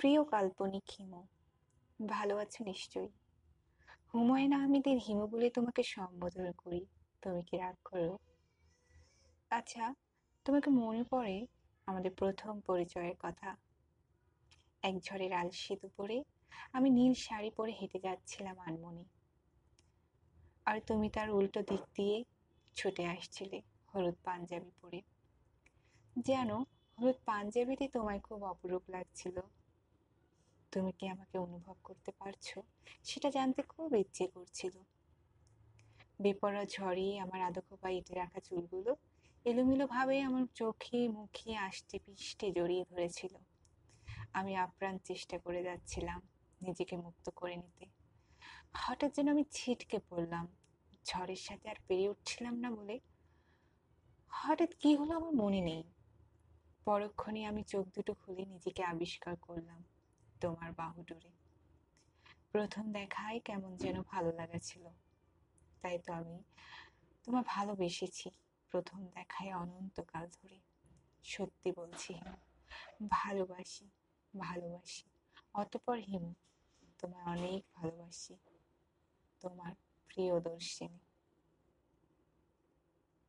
প্রিয় কাল্পনিক হিমু, ভালো আছো নিশ্চয়ই। হুমায়ুন আহমেদের হিমু বলে তোমাকে সম্বোধন করি, তুমি কি রাগ করো? আচ্ছা তোমাকে মনে পড়ে আমাদের প্রথম পরিচয়ের কথা? এক ঝড়ের আলসি দুপুরে আমি নীল শাড়ি পরে হেঁটে যাচ্ছিলাম আনমনি। আর তুমি তার উল্টো দিক দিয়ে ছুটে আসছিলে হলুদ পাঞ্জাবি পরে। যেন হলুদ পাঞ্জাবিতে তোমায় খুব অপরূপ লাগছিল। তুমি কি আমাকে অনুভব করতে পারছ? সেটা জানতে খুব ইচ্ছে করছিল। বেপরা ঝড়ে আমার আদখোপা এঁটে রাখা চুলগুলো এলোমেলো ভাবে আমার চোখে মুখে আষ্টে পিষ্টে জড়িয়ে ধরেছিল। আমি আপ্রাণ চেষ্টা করে যাচ্ছিলাম নিজেকে মুক্ত করে নিতে। হঠাৎ যেন আমি ছিটকে পড়লাম। ঝড়ের সাথে আর পেরে উঠছিলাম না বলে হঠাৎ কি হলো আমার মনে নেই। পরক্ষণে আমি চোখ দুটো খুলে নিজেকে আবিষ্কার করলাম। তোমার বাহুডোরে। প্রথম দেখায় কেমন যেন ভালো লাগা ছিল। তাই তো আমি তোমার ভালোবেসেছি। প্রথম দেখায় অনন্তকাল ধরে। সত্যি বলছি হিমু, ভালোবাসি ভালোবাসি। অতপর হিমু, তোমায় অনেক ভালোবাসি। তোমার প্রিয়দর্শিনী।